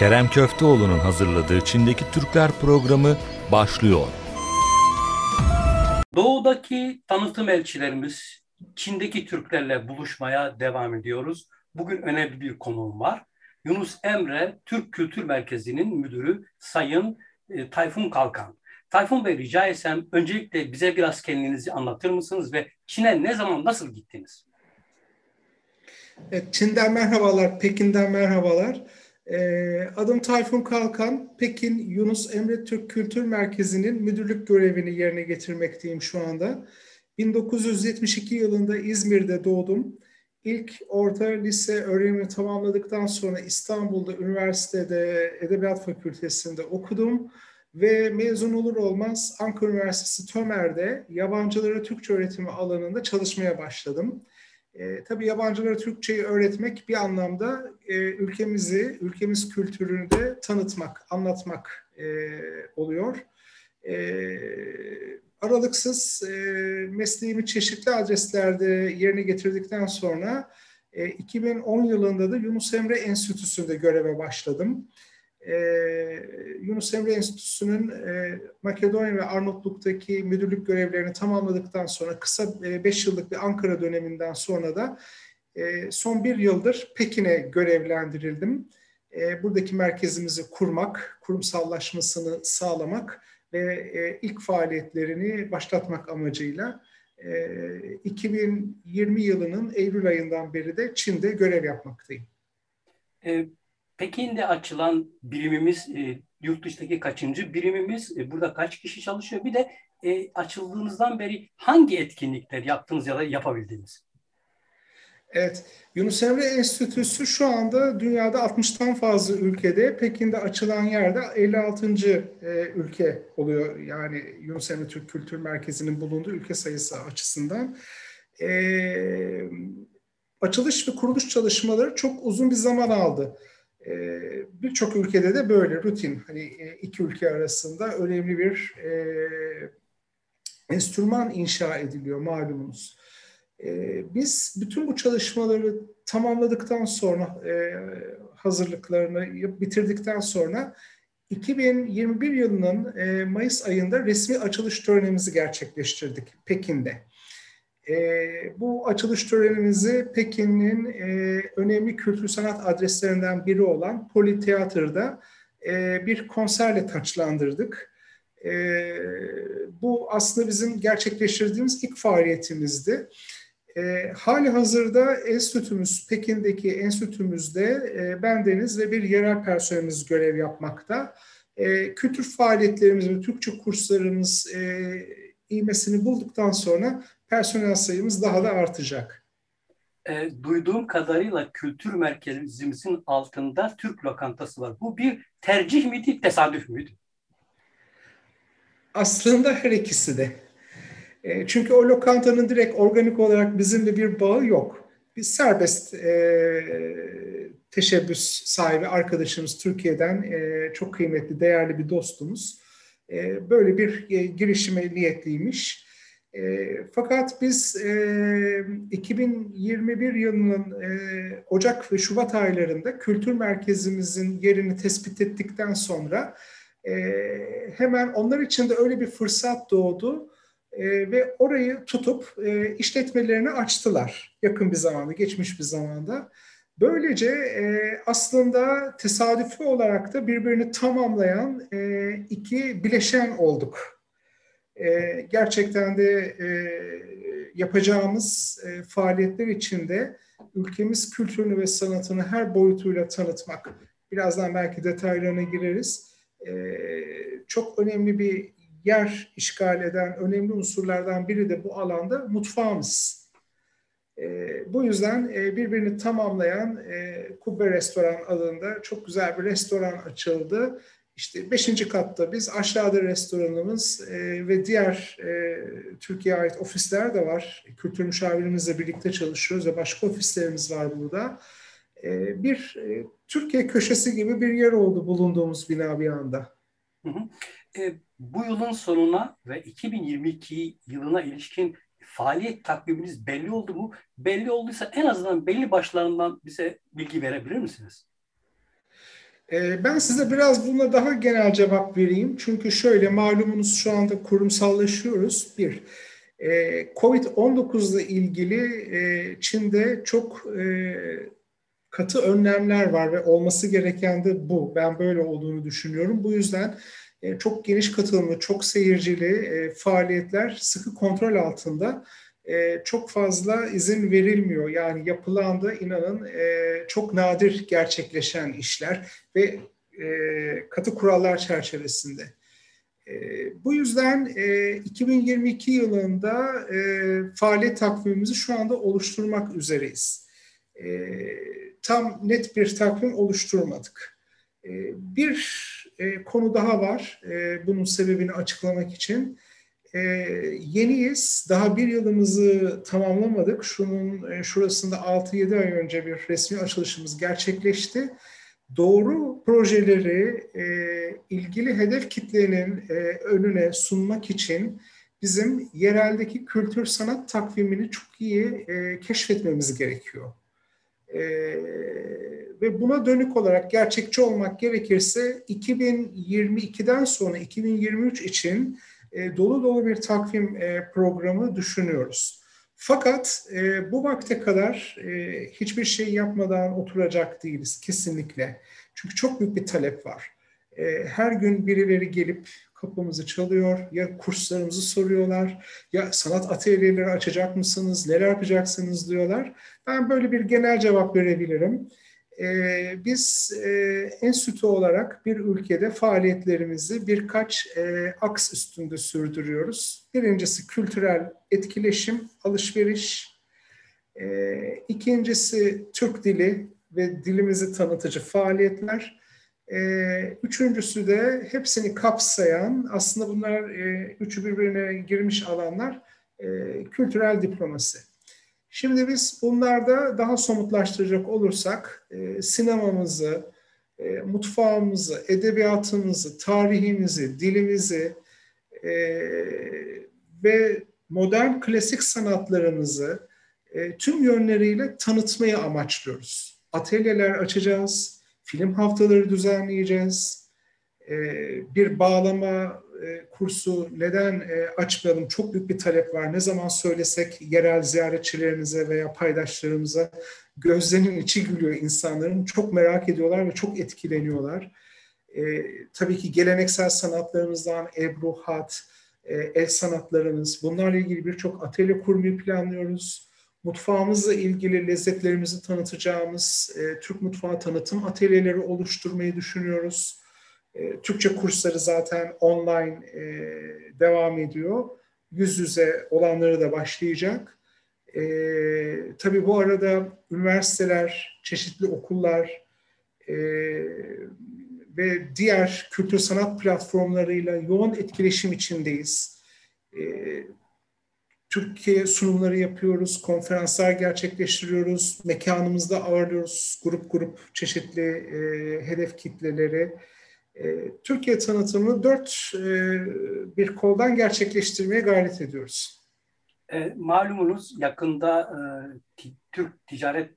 Kerem Köfteoğlu'nun hazırladığı Çin'deki Türkler programı başlıyor. Doğudaki tanıtım elçilerimiz Çin'deki Türklerle buluşmaya devam ediyoruz. Bugün önemli bir konuğum var. Yunus Emre Türk Kültür Merkezi'nin müdürü Sayın e, Tayfun Kalkan. Tayfun Bey rica etsem öncelikle bize biraz kendinizi anlatır mısınız ve Çin'e ne zaman nasıl gittiniz? Evet, Çin'den merhabalar, Pekin'den merhabalar. Ee, adım Tayfun Kalkan. Pekin Yunus Emre Türk Kültür Merkezi'nin müdürlük görevini yerine getirmekteyim şu anda. 1972 yılında İzmir'de doğdum. İlk orta lise öğrenimi tamamladıktan sonra İstanbul'da üniversitede Edebiyat Fakültesi'nde okudum ve mezun olur olmaz Ankara Üniversitesi Tömer'de yabancılara Türkçe öğretimi alanında çalışmaya başladım. E, tabii yabancılara Türkçeyi öğretmek bir anlamda e, ülkemizi, ülkemiz kültürünü de tanıtmak, anlatmak e, oluyor. E, aralıksız e, mesleğimi çeşitli adreslerde yerine getirdikten sonra e, 2010 yılında da Yunus Emre Enstitüsü'nde göreve başladım e, Yunus Emre Enstitüsü'nün e, Makedonya ve Arnavutluk'taki müdürlük görevlerini tamamladıktan sonra kısa 5 e, yıllık bir Ankara döneminden sonra da e, son bir yıldır Pekin'e görevlendirildim. E, buradaki merkezimizi kurmak, kurumsallaşmasını sağlamak ve e, ilk faaliyetlerini başlatmak amacıyla e, 2020 yılının Eylül ayından beri de Çin'de görev yapmaktayım. E, Pekin'de açılan birimimiz e, yurt dışındaki kaçıncı birimimiz? E, burada kaç kişi çalışıyor? Bir de e, açıldığınızdan beri hangi etkinlikler yaptınız ya da yapabildiniz? Evet, Yunus Emre Enstitüsü şu anda dünyada 60'tan fazla ülkede, Pekin'de açılan yerde 56. E, ülke oluyor. Yani Yunus Emre Türk Kültür Merkezi'nin bulunduğu ülke sayısı açısından. E, açılış ve kuruluş çalışmaları çok uzun bir zaman aldı. Ee, birçok ülkede de böyle rutin hani e, iki ülke arasında önemli bir e, enstrüman inşa ediliyor malumunuz. E, biz bütün bu çalışmaları tamamladıktan sonra e, hazırlıklarını bitirdikten sonra 2021 yılının e, Mayıs ayında resmi açılış törenimizi gerçekleştirdik Pekin'de. E, bu açılış törenimizi Pekin'in e, önemli kültür sanat adreslerinden biri olan Politeatr'da e, bir konserle taçlandırdık. E, bu aslında bizim gerçekleştirdiğimiz ilk faaliyetimizdi. E, hali hazırda enstitümüz, Pekin'deki enstitümüzde e, bendeniz ve bir yerel personelimiz görev yapmakta. E, kültür faaliyetlerimiz ve Türkçe kurslarımız e, iğmesini bulduktan sonra personel sayımız daha da artacak. E, duyduğum kadarıyla kültür merkezimizin altında Türk lokantası var. Bu bir tercih miydi, tesadüf müydü? Aslında her ikisi de. E, çünkü o lokantanın direkt organik olarak bizimle bir bağı yok. Biz serbest e, teşebbüs sahibi arkadaşımız Türkiye'den e, çok kıymetli, değerli bir dostumuz. E, böyle bir e, girişime niyetliymiş. E, fakat biz e, 2021 yılının e, Ocak ve Şubat aylarında kültür merkezimizin yerini tespit ettikten sonra e, hemen onlar için de öyle bir fırsat doğdu e, ve orayı tutup e, işletmelerini açtılar yakın bir zamanda, geçmiş bir zamanda. Böylece e, aslında tesadüfi olarak da birbirini tamamlayan e, iki bileşen olduk e, gerçekten de e, yapacağımız e, faaliyetler içinde ülkemiz kültürünü ve sanatını her boyutuyla tanıtmak. Birazdan belki detaylarına gireriz. E, çok önemli bir yer işgal eden önemli unsurlardan biri de bu alanda mutfağımız. E, bu yüzden e, birbirini tamamlayan e, Kubbe Restoran adında çok güzel bir restoran açıldı işte beşinci katta biz aşağıda restoranımız e, ve diğer e, Türkiye'ye ait ofisler de var. Kültür müşavirimizle birlikte çalışıyoruz ve başka ofislerimiz var burada. E, bir e, Türkiye köşesi gibi bir yer oldu bulunduğumuz bina bir anda. Hı hı. E, bu yılın sonuna ve 2022 yılına ilişkin faaliyet takviminiz belli oldu mu? Belli olduysa en azından belli başlarından bize bilgi verebilir misiniz? Ee, ben size biraz buna daha genel cevap vereyim. Çünkü şöyle malumunuz şu anda kurumsallaşıyoruz. Bir, e, Covid-19 ile ilgili e, Çin'de çok e, katı önlemler var ve olması gereken de bu. Ben böyle olduğunu düşünüyorum. Bu yüzden çok geniş katılımlı, çok seyircili faaliyetler sıkı kontrol altında çok fazla izin verilmiyor. Yani yapılan da inanın çok nadir gerçekleşen işler ve katı kurallar çerçevesinde. Bu yüzden 2022 yılında faaliyet takvimimizi şu anda oluşturmak üzereyiz. Tam net bir takvim oluşturmadık. Bir konu daha var bunun sebebini açıklamak için. Yeniyiz, daha bir yılımızı tamamlamadık. Şunun şurasında 6-7 ay önce bir resmi açılışımız gerçekleşti doğru projeleri e, ilgili hedef kitlenin e, önüne sunmak için bizim yereldeki kültür sanat takvimini çok iyi e, keşfetmemiz gerekiyor. E, ve buna dönük olarak gerçekçi olmak gerekirse 2022'den sonra 2023 için e, dolu dolu bir takvim e, programı düşünüyoruz. Fakat e, bu vakte kadar hiçbir şey yapmadan oturacak değiliz kesinlikle. Çünkü çok büyük bir talep var. Her gün birileri gelip kapımızı çalıyor, ya kurslarımızı soruyorlar, ya sanat atölyeleri açacak mısınız, neler yapacaksınız diyorlar. Ben böyle bir genel cevap verebilirim. Ee, biz e, enstitü olarak bir ülkede faaliyetlerimizi birkaç e, aks üstünde sürdürüyoruz. Birincisi kültürel etkileşim, alışveriş. E, ikincisi Türk dili ve dilimizi tanıtıcı faaliyetler. üçüncüsü de hepsini kapsayan, aslında bunlar üçü birbirine girmiş alanlar, kültürel diplomasi. Şimdi biz bunlarda daha somutlaştıracak olursak e, sinemamızı, e, mutfağımızı, edebiyatımızı, tarihimizi, dilimizi e, ve modern klasik sanatlarımızı e, tüm yönleriyle tanıtmayı amaçlıyoruz. Atölyeler açacağız, film haftaları düzenleyeceğiz, bir bağlama e, kursu neden e, açmayalım? Çok büyük bir talep var. Ne zaman söylesek yerel ziyaretçilerimize veya paydaşlarımıza gözlerinin içi gülüyor insanların. Çok merak ediyorlar ve çok etkileniyorlar. E, tabii ki geleneksel sanatlarımızdan Ebru, Hat, e, el sanatlarımız, bunlarla ilgili birçok atölye kurmayı planlıyoruz. Mutfağımızla ilgili lezzetlerimizi tanıtacağımız Türk mutfağı tanıtım atölyeleri oluşturmayı düşünüyoruz. E, Türkçe kursları zaten online e, devam ediyor. Yüz yüze olanları da başlayacak. E, tabii bu arada üniversiteler, çeşitli okullar e, ve diğer kültür sanat platformlarıyla yoğun etkileşim içindeyiz. E, Türkiye sunumları yapıyoruz, konferanslar gerçekleştiriyoruz, mekanımızda ağırlıyoruz grup grup çeşitli e, hedef kitleleri. Ee, Türkiye tanıtımını dört e, bir koldan gerçekleştirmeye gayret ediyoruz. E, malumunuz yakında e, Türk ticaret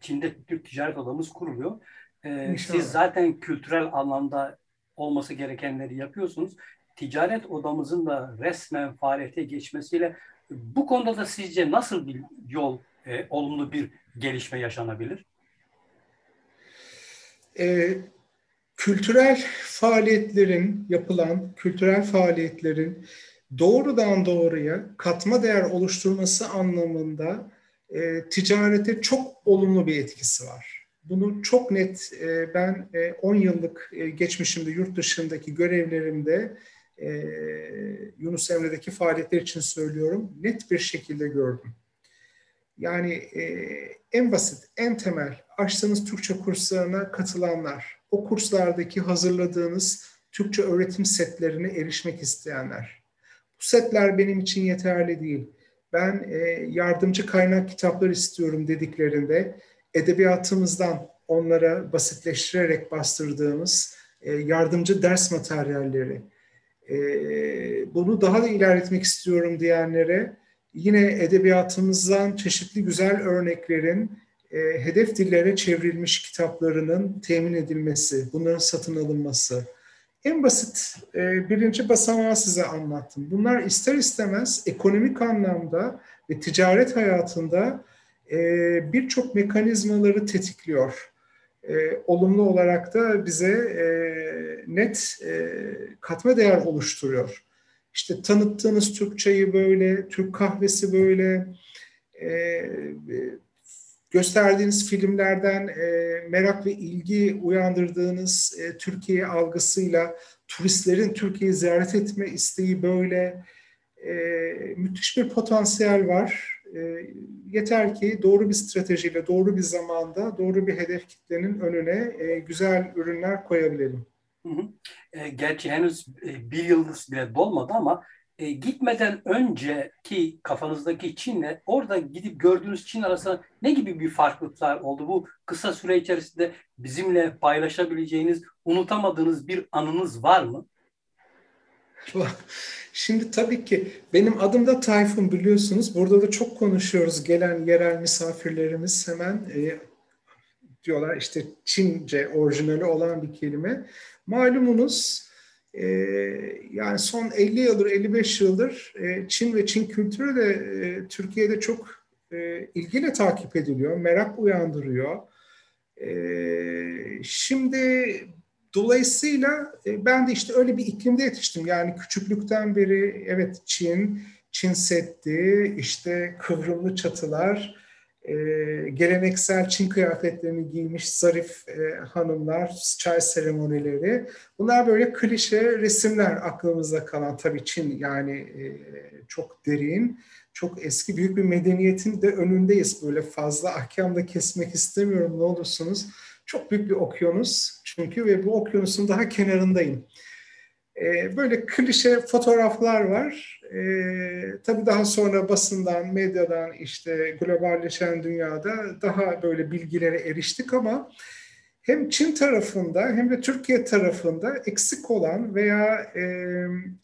Çin'de Türk ticaret odamız kuruluyor. E, siz zaten kültürel anlamda olması gerekenleri yapıyorsunuz. Ticaret odamızın da resmen faaliyete geçmesiyle bu konuda da sizce nasıl bir yol, e, olumlu bir gelişme yaşanabilir? E, kültürel faaliyetlerin yapılan kültürel faaliyetlerin doğrudan doğruya katma değer oluşturması anlamında e, ticarete çok olumlu bir etkisi var. Bunu çok net e, ben 10 e, yıllık e, geçmişimde yurt dışındaki görevlerimde e, Yunus Emre'deki faaliyetler için söylüyorum net bir şekilde gördüm. Yani e, en basit, en temel açtığınız Türkçe kurslarına katılanlar, o kurslardaki hazırladığınız Türkçe öğretim setlerine erişmek isteyenler. Bu setler benim için yeterli değil. Ben e, yardımcı kaynak kitaplar istiyorum dediklerinde edebiyatımızdan onlara basitleştirerek bastırdığımız e, yardımcı ders materyalleri, e, bunu daha da ilerletmek istiyorum diyenlere yine edebiyatımızdan çeşitli güzel örneklerin e, hedef dillere çevrilmiş kitaplarının temin edilmesi, bunların satın alınması. En basit e, birinci basamağı size anlattım. Bunlar ister istemez ekonomik anlamda ve ticaret hayatında e, birçok mekanizmaları tetikliyor. E, olumlu olarak da bize e, net e, katma değer oluşturuyor. İşte tanıttığınız Türkçeyi böyle, Türk kahvesi böyle, e, gösterdiğiniz filmlerden e, merak ve ilgi uyandırdığınız e, Türkiye algısıyla turistlerin Türkiye'yi ziyaret etme isteği böyle e, müthiş bir potansiyel var. E, yeter ki doğru bir stratejiyle, doğru bir zamanda, doğru bir hedef kitlenin önüne e, güzel ürünler koyabilelim. Hı hı. E, gerçi henüz e, bir yıldız bile dolmadı ama e, gitmeden önceki kafanızdaki Çin'le orada gidip gördüğünüz Çin arasında ne gibi bir farklılıklar oldu? Bu kısa süre içerisinde bizimle paylaşabileceğiniz, unutamadığınız bir anınız var mı? Şimdi tabii ki benim adım da Tayfun biliyorsunuz. Burada da çok konuşuyoruz. Gelen yerel misafirlerimiz hemen e, diyorlar işte Çince orijinali olan bir kelime. Malumunuz e, yani son 50 yıldır, 55 yıldır e, Çin ve Çin kültürü de e, Türkiye'de çok e, ilgiyle takip ediliyor, merak uyandırıyor. E, şimdi dolayısıyla e, ben de işte öyle bir iklimde yetiştim. Yani küçüklükten beri evet Çin, Çin Seddi, işte kıvrımlı çatılar, e, geleneksel Çin kıyafetlerini giymiş zarif e, hanımlar, çay seremonileri. Bunlar böyle klişe resimler aklımızda kalan. Tabii Çin yani e, çok derin, çok eski büyük bir medeniyetin de önündeyiz. Böyle fazla ahkam da kesmek istemiyorum ne olursunuz. Çok büyük bir okyanus çünkü ve bu okyanusun daha kenarındayım. E, böyle klişe fotoğraflar var. E, tabii daha sonra basından, medyadan işte globalleşen dünyada daha böyle bilgilere eriştik ama hem Çin tarafında hem de Türkiye tarafında eksik olan veya e,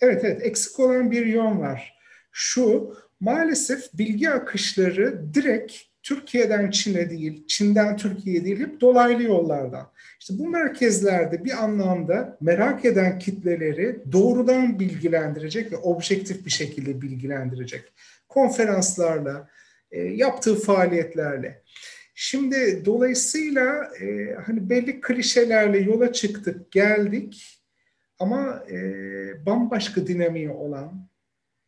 evet evet eksik olan bir yön var. Şu maalesef bilgi akışları direkt Türkiye'den Çin'e değil, Çin'den Türkiye'ye değil hep dolaylı yollardan. İşte bu merkezlerde bir anlamda merak eden kitleleri doğrudan bilgilendirecek ve objektif bir şekilde bilgilendirecek. Konferanslarla, e, yaptığı faaliyetlerle. Şimdi dolayısıyla e, hani belli klişelerle yola çıktık, geldik ama e, bambaşka dinamiği olan,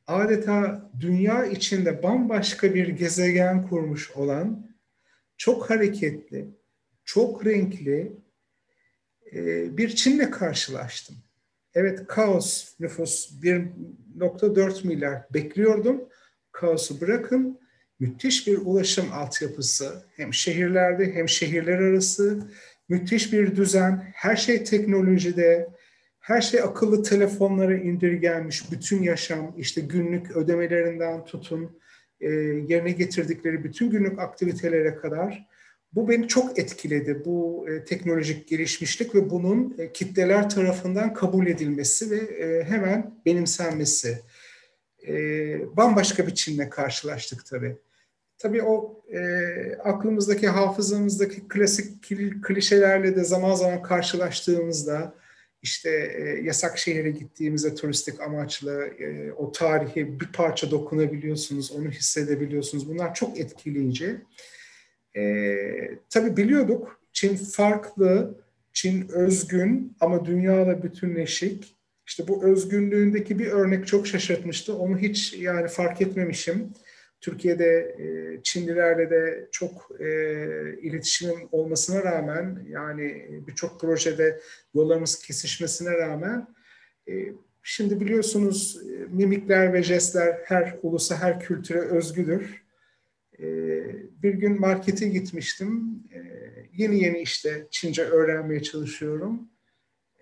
adeta dünya içinde bambaşka bir gezegen kurmuş olan, çok hareketli, çok renkli e, bir Çin'le karşılaştım. Evet kaos nüfus 1.4 milyar bekliyordum. Kaosu bırakın müthiş bir ulaşım altyapısı hem şehirlerde hem şehirler arası müthiş bir düzen her şey teknolojide her şey akıllı telefonlara indirgenmiş bütün yaşam işte günlük ödemelerinden tutun e, yerine getirdikleri bütün günlük aktivitelere kadar bu beni çok etkiledi bu e, teknolojik gelişmişlik ve bunun e, kitleler tarafından kabul edilmesi ve e, hemen benimsenmesi. E, bambaşka bir Çin'le karşılaştık tabii. Tabii o e, aklımızdaki, hafızamızdaki klasik klişelerle de zaman zaman karşılaştığımızda işte e, yasak şehire gittiğimizde turistik amaçlı e, o tarihi bir parça dokunabiliyorsunuz, onu hissedebiliyorsunuz. Bunlar çok etkileyici. E, tabii biliyorduk Çin farklı, Çin özgün ama dünyayla bütünleşik. İşte bu özgünlüğündeki bir örnek çok şaşırtmıştı. Onu hiç yani fark etmemişim. Türkiye'de e, Çinlilerle de çok e, iletişimim olmasına rağmen yani birçok projede yollarımız kesişmesine rağmen e, şimdi biliyorsunuz e, mimikler ve jestler her ulusa her kültüre özgüdür. E, bir gün markete gitmiştim. E, yeni yeni işte Çince öğrenmeye çalışıyorum.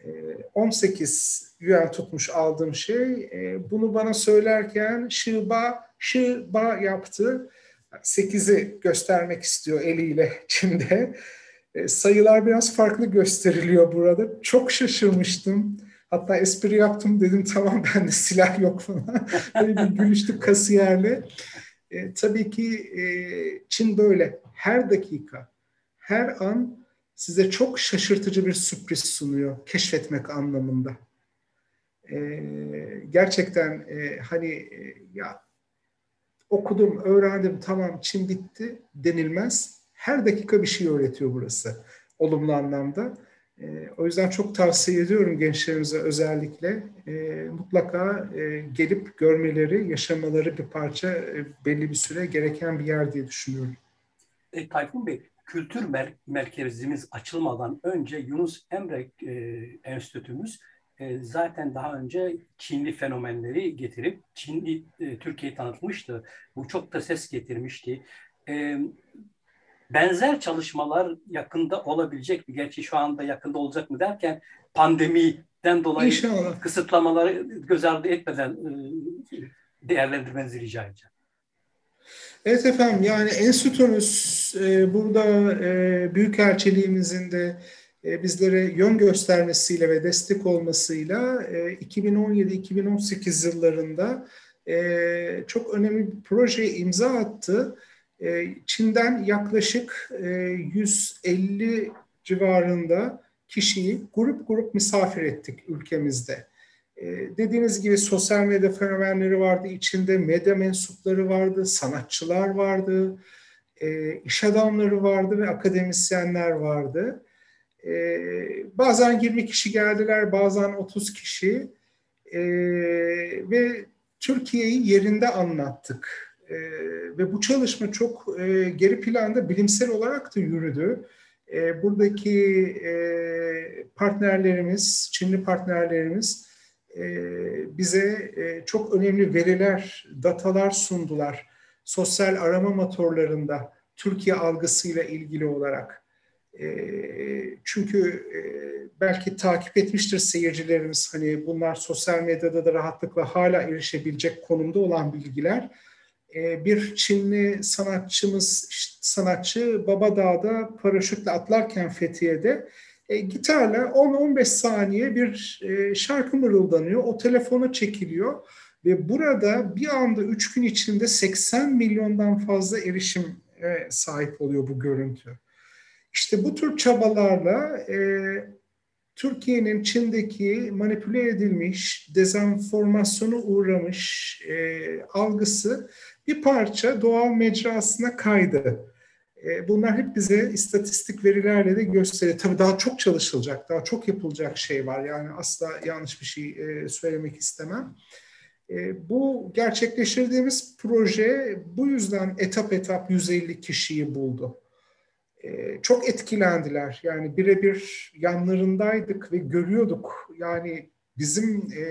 E, 18 yuan tutmuş aldığım şey. E, bunu bana söylerken Şiba Şı ba yaptı. 8'i göstermek istiyor eliyle Çin'de. E, sayılar biraz farklı gösteriliyor burada. Çok şaşırmıştım. Hatta espri yaptım dedim tamam bende silah yok falan. Böyle bir gülüştük kasiyerle. E, tabii ki e, Çin böyle her dakika, her an size çok şaşırtıcı bir sürpriz sunuyor keşfetmek anlamında. E, gerçekten e, hani e, ya okudum, öğrendim, tamam Çin bitti denilmez. Her dakika bir şey öğretiyor burası olumlu anlamda. E, o yüzden çok tavsiye ediyorum gençlerimize özellikle e, mutlaka e, gelip görmeleri, yaşamaları bir parça e, belli bir süre gereken bir yer diye düşünüyorum. E, Tayfun Bey, kültür mer- merkezimiz açılmadan önce Yunus Emre e, Enstitümüz e, zaten daha önce Çinli fenomenleri getirip Çinli e, Türkiye'yi tanıtmıştı. Bu çok da ses getirmişti. E, benzer çalışmalar yakında olabilecek mi? Gerçi şu anda yakında olacak mı derken pandemiden dolayı İnşallah. kısıtlamaları göz ardı etmeden e, değerlendirmenizi rica edeceğim. Evet efendim yani enstitümüz e, burada e, Büyükelçiliğimizin de bizlere yön göstermesiyle ve destek olmasıyla e, 2017-2018 yıllarında e, çok önemli bir projeye imza attı. E, Çin'den yaklaşık e, 150 civarında kişiyi grup grup misafir ettik ülkemizde. E, dediğiniz gibi sosyal medya fenomenleri vardı, içinde medya mensupları vardı, sanatçılar vardı, e, iş adamları vardı ve akademisyenler vardı. E, bazen 20 kişi geldiler, bazen 30 kişi e, ve Türkiye'yi yerinde anlattık. E, ve bu çalışma çok e, geri planda bilimsel olarak da yürüdü. E, buradaki e, partnerlerimiz, Çinli partnerlerimiz e, bize e, çok önemli veriler, datalar sundular. Sosyal arama motorlarında Türkiye algısıyla ilgili olarak. Çünkü belki takip etmiştir seyircilerimiz hani bunlar sosyal medyada da rahatlıkla hala erişebilecek konumda olan bilgiler. bir Çinli sanatçımız, sanatçı Babadağ'da paraşütle atlarken Fethiye'de gitarla 10-15 saniye bir e, şarkı mırıldanıyor. O telefona çekiliyor ve burada bir anda 3 gün içinde 80 milyondan fazla erişim sahip oluyor bu görüntü. İşte bu tür çabalarla e, Türkiye'nin Çin'deki manipüle edilmiş, dezenformasyona uğramış e, algısı bir parça doğal mecrasına kaydı. E, bunlar hep bize istatistik verilerle de gösteriyor. Tabii daha çok çalışılacak, daha çok yapılacak şey var. Yani asla yanlış bir şey e, söylemek istemem. E, bu gerçekleştirdiğimiz proje bu yüzden etap etap 150 kişiyi buldu. Çok etkilendiler. Yani birebir yanlarındaydık ve görüyorduk. Yani bizim e,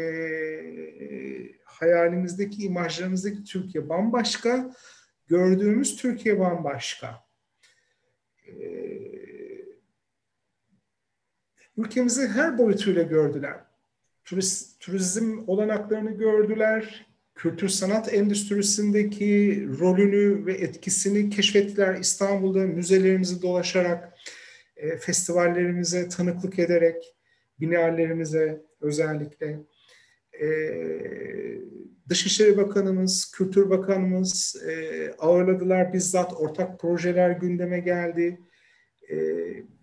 hayalimizdeki, imajlarımızdaki Türkiye bambaşka, gördüğümüz Türkiye bambaşka. ülkemizi her boyutuyla gördüler. Turist, turizm olanaklarını gördüler, kültür sanat endüstrisindeki rolünü ve etkisini keşfettiler. İstanbul'da müzelerimizi dolaşarak, e, festivallerimize tanıklık ederek, bienallerimize özellikle. E, Dışişleri Bakanımız, Kültür Bakanımız e, ağırladılar bizzat ortak projeler gündeme geldi. E,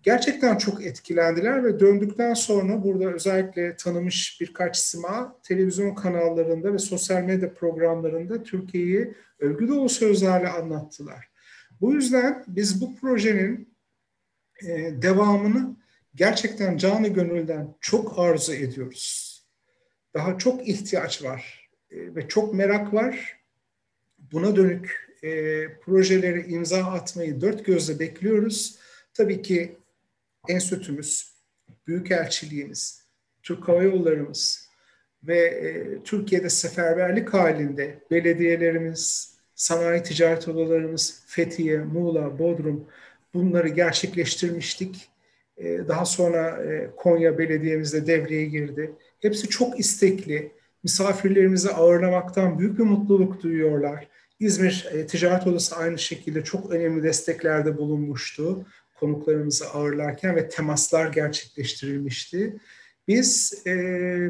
gerçekten çok etkilendiler ve döndükten sonra burada özellikle tanımış birkaç sima televizyon kanallarında ve sosyal medya programlarında Türkiye'yi övgü dolu sözlerle anlattılar. Bu yüzden biz bu projenin e, devamını gerçekten canı gönülden çok arzu ediyoruz. Daha çok ihtiyaç var e, ve çok merak var. Buna dönük e, projeleri imza atmayı dört gözle bekliyoruz. Tabii ki enstitümüz, büyükelçiliğimiz, Türk Hava Yollarımız ve e, Türkiye'de seferberlik halinde belediyelerimiz, sanayi ticaret odalarımız, Fethiye, Muğla, Bodrum bunları gerçekleştirmiştik. E, daha sonra e, Konya Belediye'mizde devreye girdi. Hepsi çok istekli. Misafirlerimizi ağırlamaktan büyük bir mutluluk duyuyorlar. İzmir e, Ticaret Odası aynı şekilde çok önemli desteklerde bulunmuştu konuklarımızı ağırlarken ve temaslar gerçekleştirilmişti. Biz e,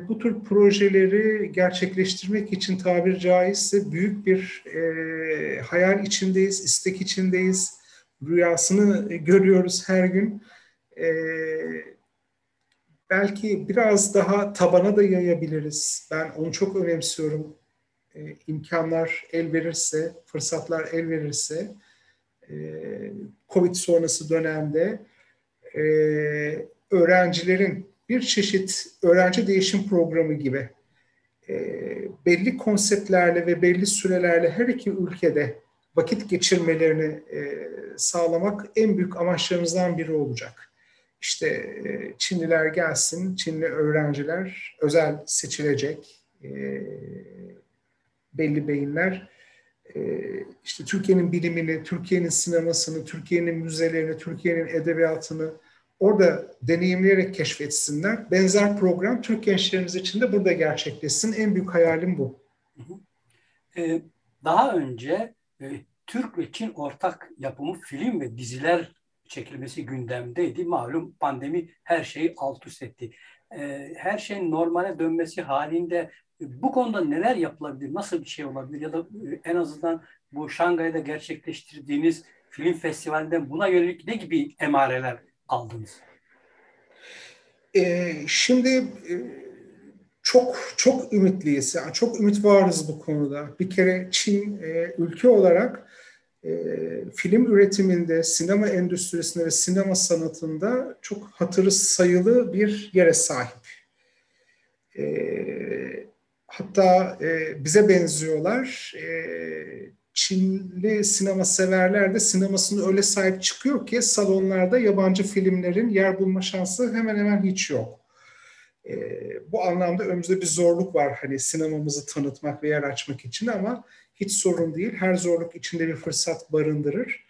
bu tür projeleri gerçekleştirmek için tabir caizse büyük bir e, hayal içindeyiz, istek içindeyiz. Rüyasını görüyoruz her gün. E, belki biraz daha tabana da yayabiliriz. Ben onu çok önemsiyorum. E, imkanlar el verirse, fırsatlar el verirse, Covid sonrası dönemde e, öğrencilerin bir çeşit öğrenci değişim programı gibi e, belli konseptlerle ve belli sürelerle her iki ülkede vakit geçirmelerini e, sağlamak en büyük amaçlarımızdan biri olacak. İşte e, Çinliler gelsin, Çinli öğrenciler özel seçilecek e, belli beyinler. E, işte Türkiye'nin bilimini, Türkiye'nin sinemasını, Türkiye'nin müzelerini, Türkiye'nin edebiyatını, orada deneyimleyerek keşfetsinler. Benzer program Türk gençlerimiz için de burada gerçekleşsin. En büyük hayalim bu. Ee, daha önce e, Türk ve Çin ortak yapımı film ve diziler çekilmesi gündemdeydi. Malum pandemi her şeyi alt üst etti. Ee, her şeyin normale dönmesi halinde bu konuda neler yapılabilir? Nasıl bir şey olabilir? Ya da e, en azından bu Şangay'da gerçekleştirdiğiniz film festivalinden buna yönelik ne gibi emareler aldınız? Ee, şimdi e, çok çok ümitliyiz. Yani çok ümit varız bu konuda. Bir kere Çin e, ülke olarak film üretiminde, sinema endüstrisinde ve sinema sanatında çok hatırı sayılı bir yere sahip. E, hatta e, bize benziyorlar. E, Çinli sinema severler de sinemasını öyle sahip çıkıyor ki salonlarda yabancı filmlerin yer bulma şansı hemen hemen hiç yok. E, bu anlamda önümüzde bir zorluk var hani sinemamızı tanıtmak ve yer açmak için ama hiç sorun değil. Her zorluk içinde bir fırsat barındırır.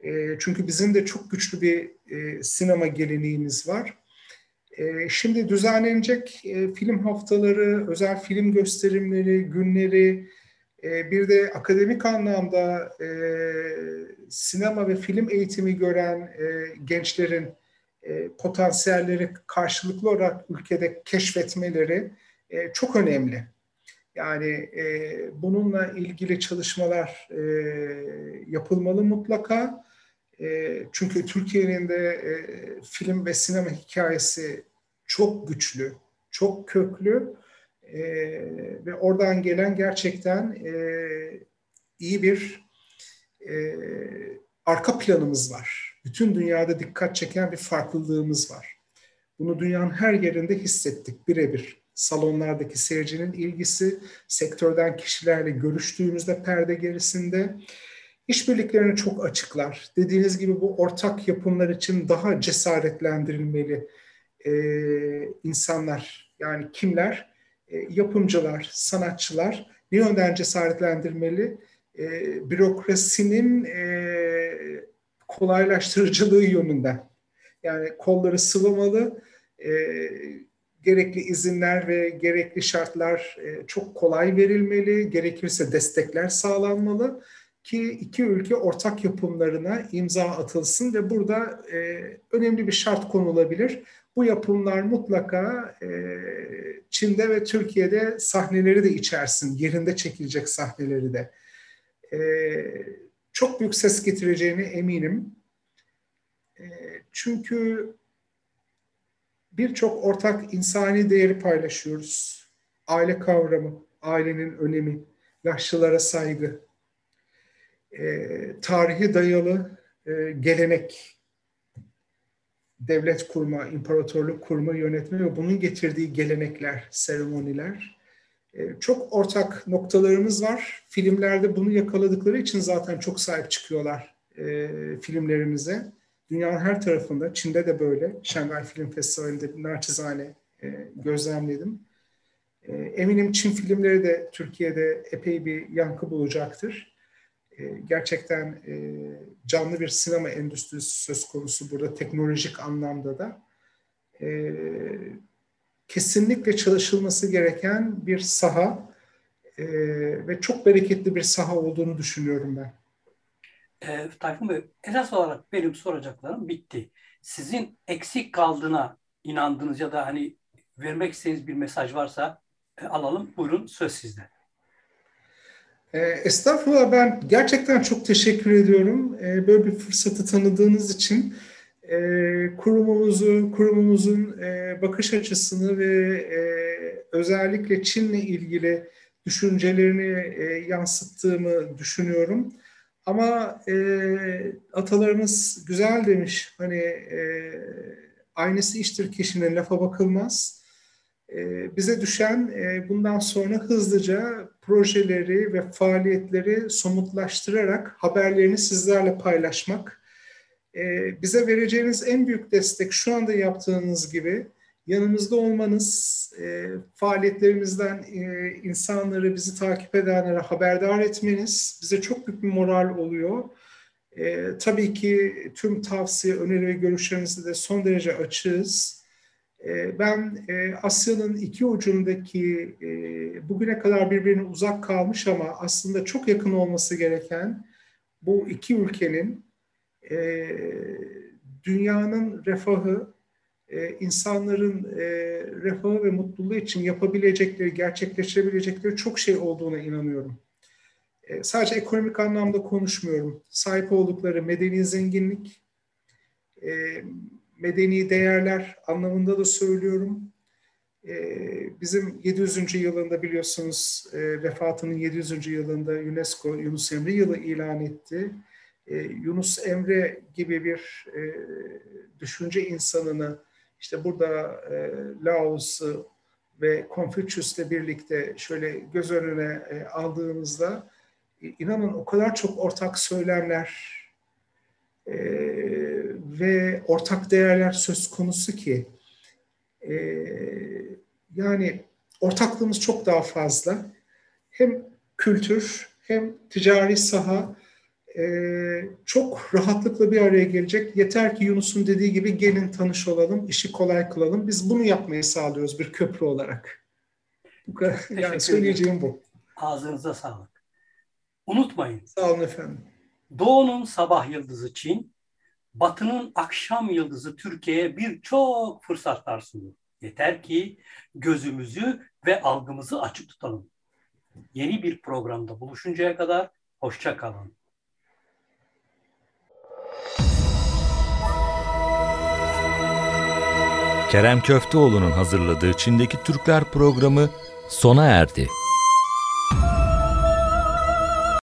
E, çünkü bizim de çok güçlü bir e, sinema geleneğimiz var. E, şimdi düzenlenecek e, film haftaları, özel film gösterimleri, günleri, e, bir de akademik anlamda e, sinema ve film eğitimi gören gençlerin potansiyelleri karşılıklı olarak ülkede keşfetmeleri çok önemli. Yani bununla ilgili çalışmalar yapılmalı mutlaka. Çünkü Türkiye'nin de film ve sinema hikayesi çok güçlü, çok köklü e, ve oradan gelen gerçekten e, iyi bir e, arka planımız var. Bütün dünyada dikkat çeken bir farklılığımız var. Bunu dünyanın her yerinde hissettik birebir. Salonlardaki seyircinin ilgisi, sektörden kişilerle görüştüğümüzde perde gerisinde işbirliklerini çok açıklar. Dediğiniz gibi bu ortak yapımlar için daha cesaretlendirilmeli e, insanlar. Yani kimler? E, yapımcılar, sanatçılar ne yönden cesaretlendirmeli? E, bürokrasinin e, kolaylaştırıcılığı yönünden. Yani kolları sıvamalı, e, gerekli izinler ve gerekli şartlar e, çok kolay verilmeli, gerekirse destekler sağlanmalı ki iki ülke ortak yapımlarına imza atılsın ve burada e, önemli bir şart konulabilir. Bu yapımlar mutlaka e, Çin'de ve Türkiye'de sahneleri de içersin, yerinde çekilecek sahneleri de. E, çok büyük ses getireceğine eminim. E, çünkü birçok ortak insani değeri paylaşıyoruz. Aile kavramı, ailenin önemi, yaşlılara saygı, e, tarihi dayalı e, gelenek, devlet kurma, imparatorluk kurma, yönetme ve bunun getirdiği gelenekler, seremoniler. E, çok ortak noktalarımız var. Filmlerde bunu yakaladıkları için zaten çok sahip çıkıyorlar e, filmlerimize. Dünyanın her tarafında, Çin'de de böyle. Şangay Film Festivali'nde naçizane e, gözlemledim. Eminim Çin filmleri de Türkiye'de epey bir yankı bulacaktır. E, gerçekten e, canlı bir sinema endüstrisi söz konusu burada teknolojik anlamda da. E, kesinlikle çalışılması gereken bir saha e, ve çok bereketli bir saha olduğunu düşünüyorum ben. E, Tayfun Bey, esas olarak benim soracaklarım bitti. Sizin eksik kaldığına inandığınız ya da hani vermek istediğiniz bir mesaj varsa e, alalım. Buyurun söz sizde. E, estağfurullah ben gerçekten çok teşekkür ediyorum. E, böyle bir fırsatı tanıdığınız için e, kurumumuzu, kurumumuzun e, bakış açısını ve e, özellikle Çin'le ilgili düşüncelerini e, yansıttığımı düşünüyorum. Ama e, atalarımız güzel demiş. Hani e, aynısı iştir kişinin lafa bakılmaz. E, bize düşen e, bundan sonra hızlıca projeleri ve faaliyetleri somutlaştırarak haberlerini sizlerle paylaşmak. E, bize vereceğiniz en büyük destek şu anda yaptığınız gibi yanımızda olmanız, e, faaliyetlerimizden e, insanları, bizi takip edenlere haberdar etmeniz bize çok büyük bir moral oluyor. E, tabii ki tüm tavsiye, öneri ve görüşlerinizi de son derece açığız. E, ben e, Asya'nın iki ucundaki e, bugüne kadar birbirine uzak kalmış ama aslında çok yakın olması gereken bu iki ülkenin e, dünyanın refahı, insanların refahı ve mutluluğu için yapabilecekleri, gerçekleştirebilecekleri çok şey olduğuna inanıyorum. Sadece ekonomik anlamda konuşmuyorum. Sahip oldukları medeni zenginlik, medeni değerler anlamında da söylüyorum. E, bizim 700. yılında biliyorsunuz e, vefatının 700. yılında UNESCO Yunus Emre yılı ilan etti. E, Yunus Emre gibi bir e, düşünce insanını işte burada e, Laos'u ve Confucius'la birlikte şöyle göz önüne aldığımızda inanın o kadar çok ortak söylemler ve ortak değerler söz konusu ki e, yani ortaklığımız çok daha fazla. Hem kültür hem ticari saha e, çok rahatlıkla bir araya gelecek. Yeter ki Yunus'un dediği gibi gelin tanış olalım, işi kolay kılalım. Biz bunu yapmayı sağlıyoruz bir köprü olarak. Bu kadar, yani söyleyeceğim bu. Ağzınıza sağlık. Unutmayın, Sağ olun efendim. Doğu'nun sabah yıldızı Çin, Batı'nın akşam yıldızı Türkiye'ye birçok fırsatlar sunuyor. Yeter ki gözümüzü ve algımızı açık tutalım. Yeni bir programda buluşuncaya kadar hoşça kalın. Kerem Köfteoğlu'nun hazırladığı Çin'deki Türkler programı sona erdi.